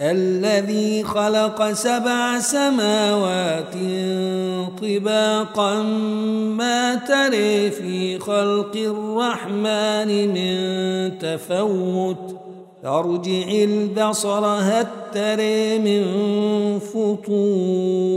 الذي خلق سبع سماوات طباقا ما تري في خلق الرحمن من تفوت. ترجع البصر هل تري من فطور.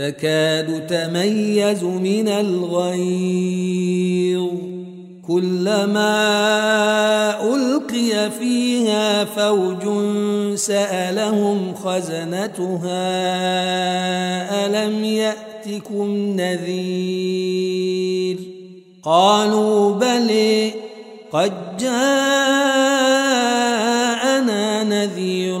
تكاد تميز من الغيظ. كلما ألقي فيها فوج سألهم خزنتها ألم يأتكم نذير؟ قالوا بلي قد جاءنا نذير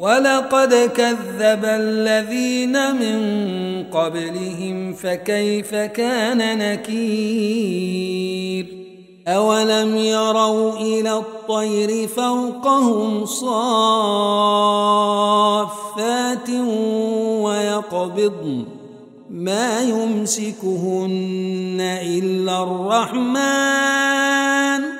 ولقد كذب الذين من قبلهم فكيف كان نكير؟ أولم يروا إلى الطير فوقهم صافات ويقبضن. ما يمسكهن إلا الرحمن.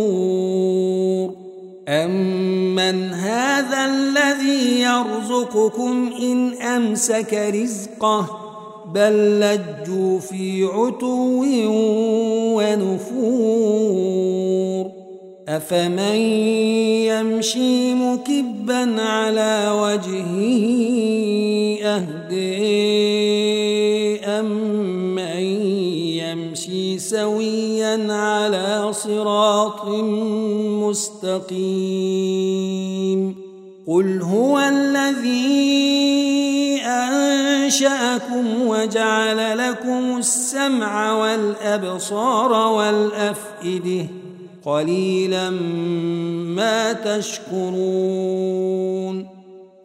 أمن هذا الذي يرزقكم إن أمسك رزقه بل لجوا في عتو ونفور أفمن يمشي مكبا على وجهه أهدي سويا على صراط مستقيم. قل هو الذي أنشأكم وجعل لكم السمع والأبصار والأفئدة. قليلا ما تشكرون.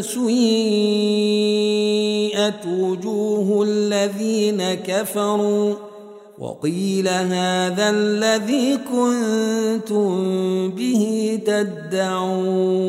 سيئت وجوه الذين كفروا وقيل هذا الذي كنتم به تدعون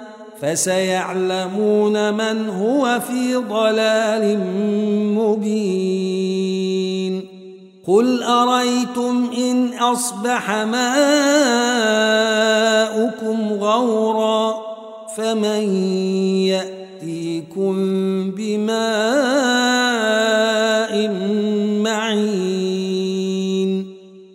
فسيعلمون من هو في ضلال مبين. قل أريتم إن أصبح ماؤكم غورا فمن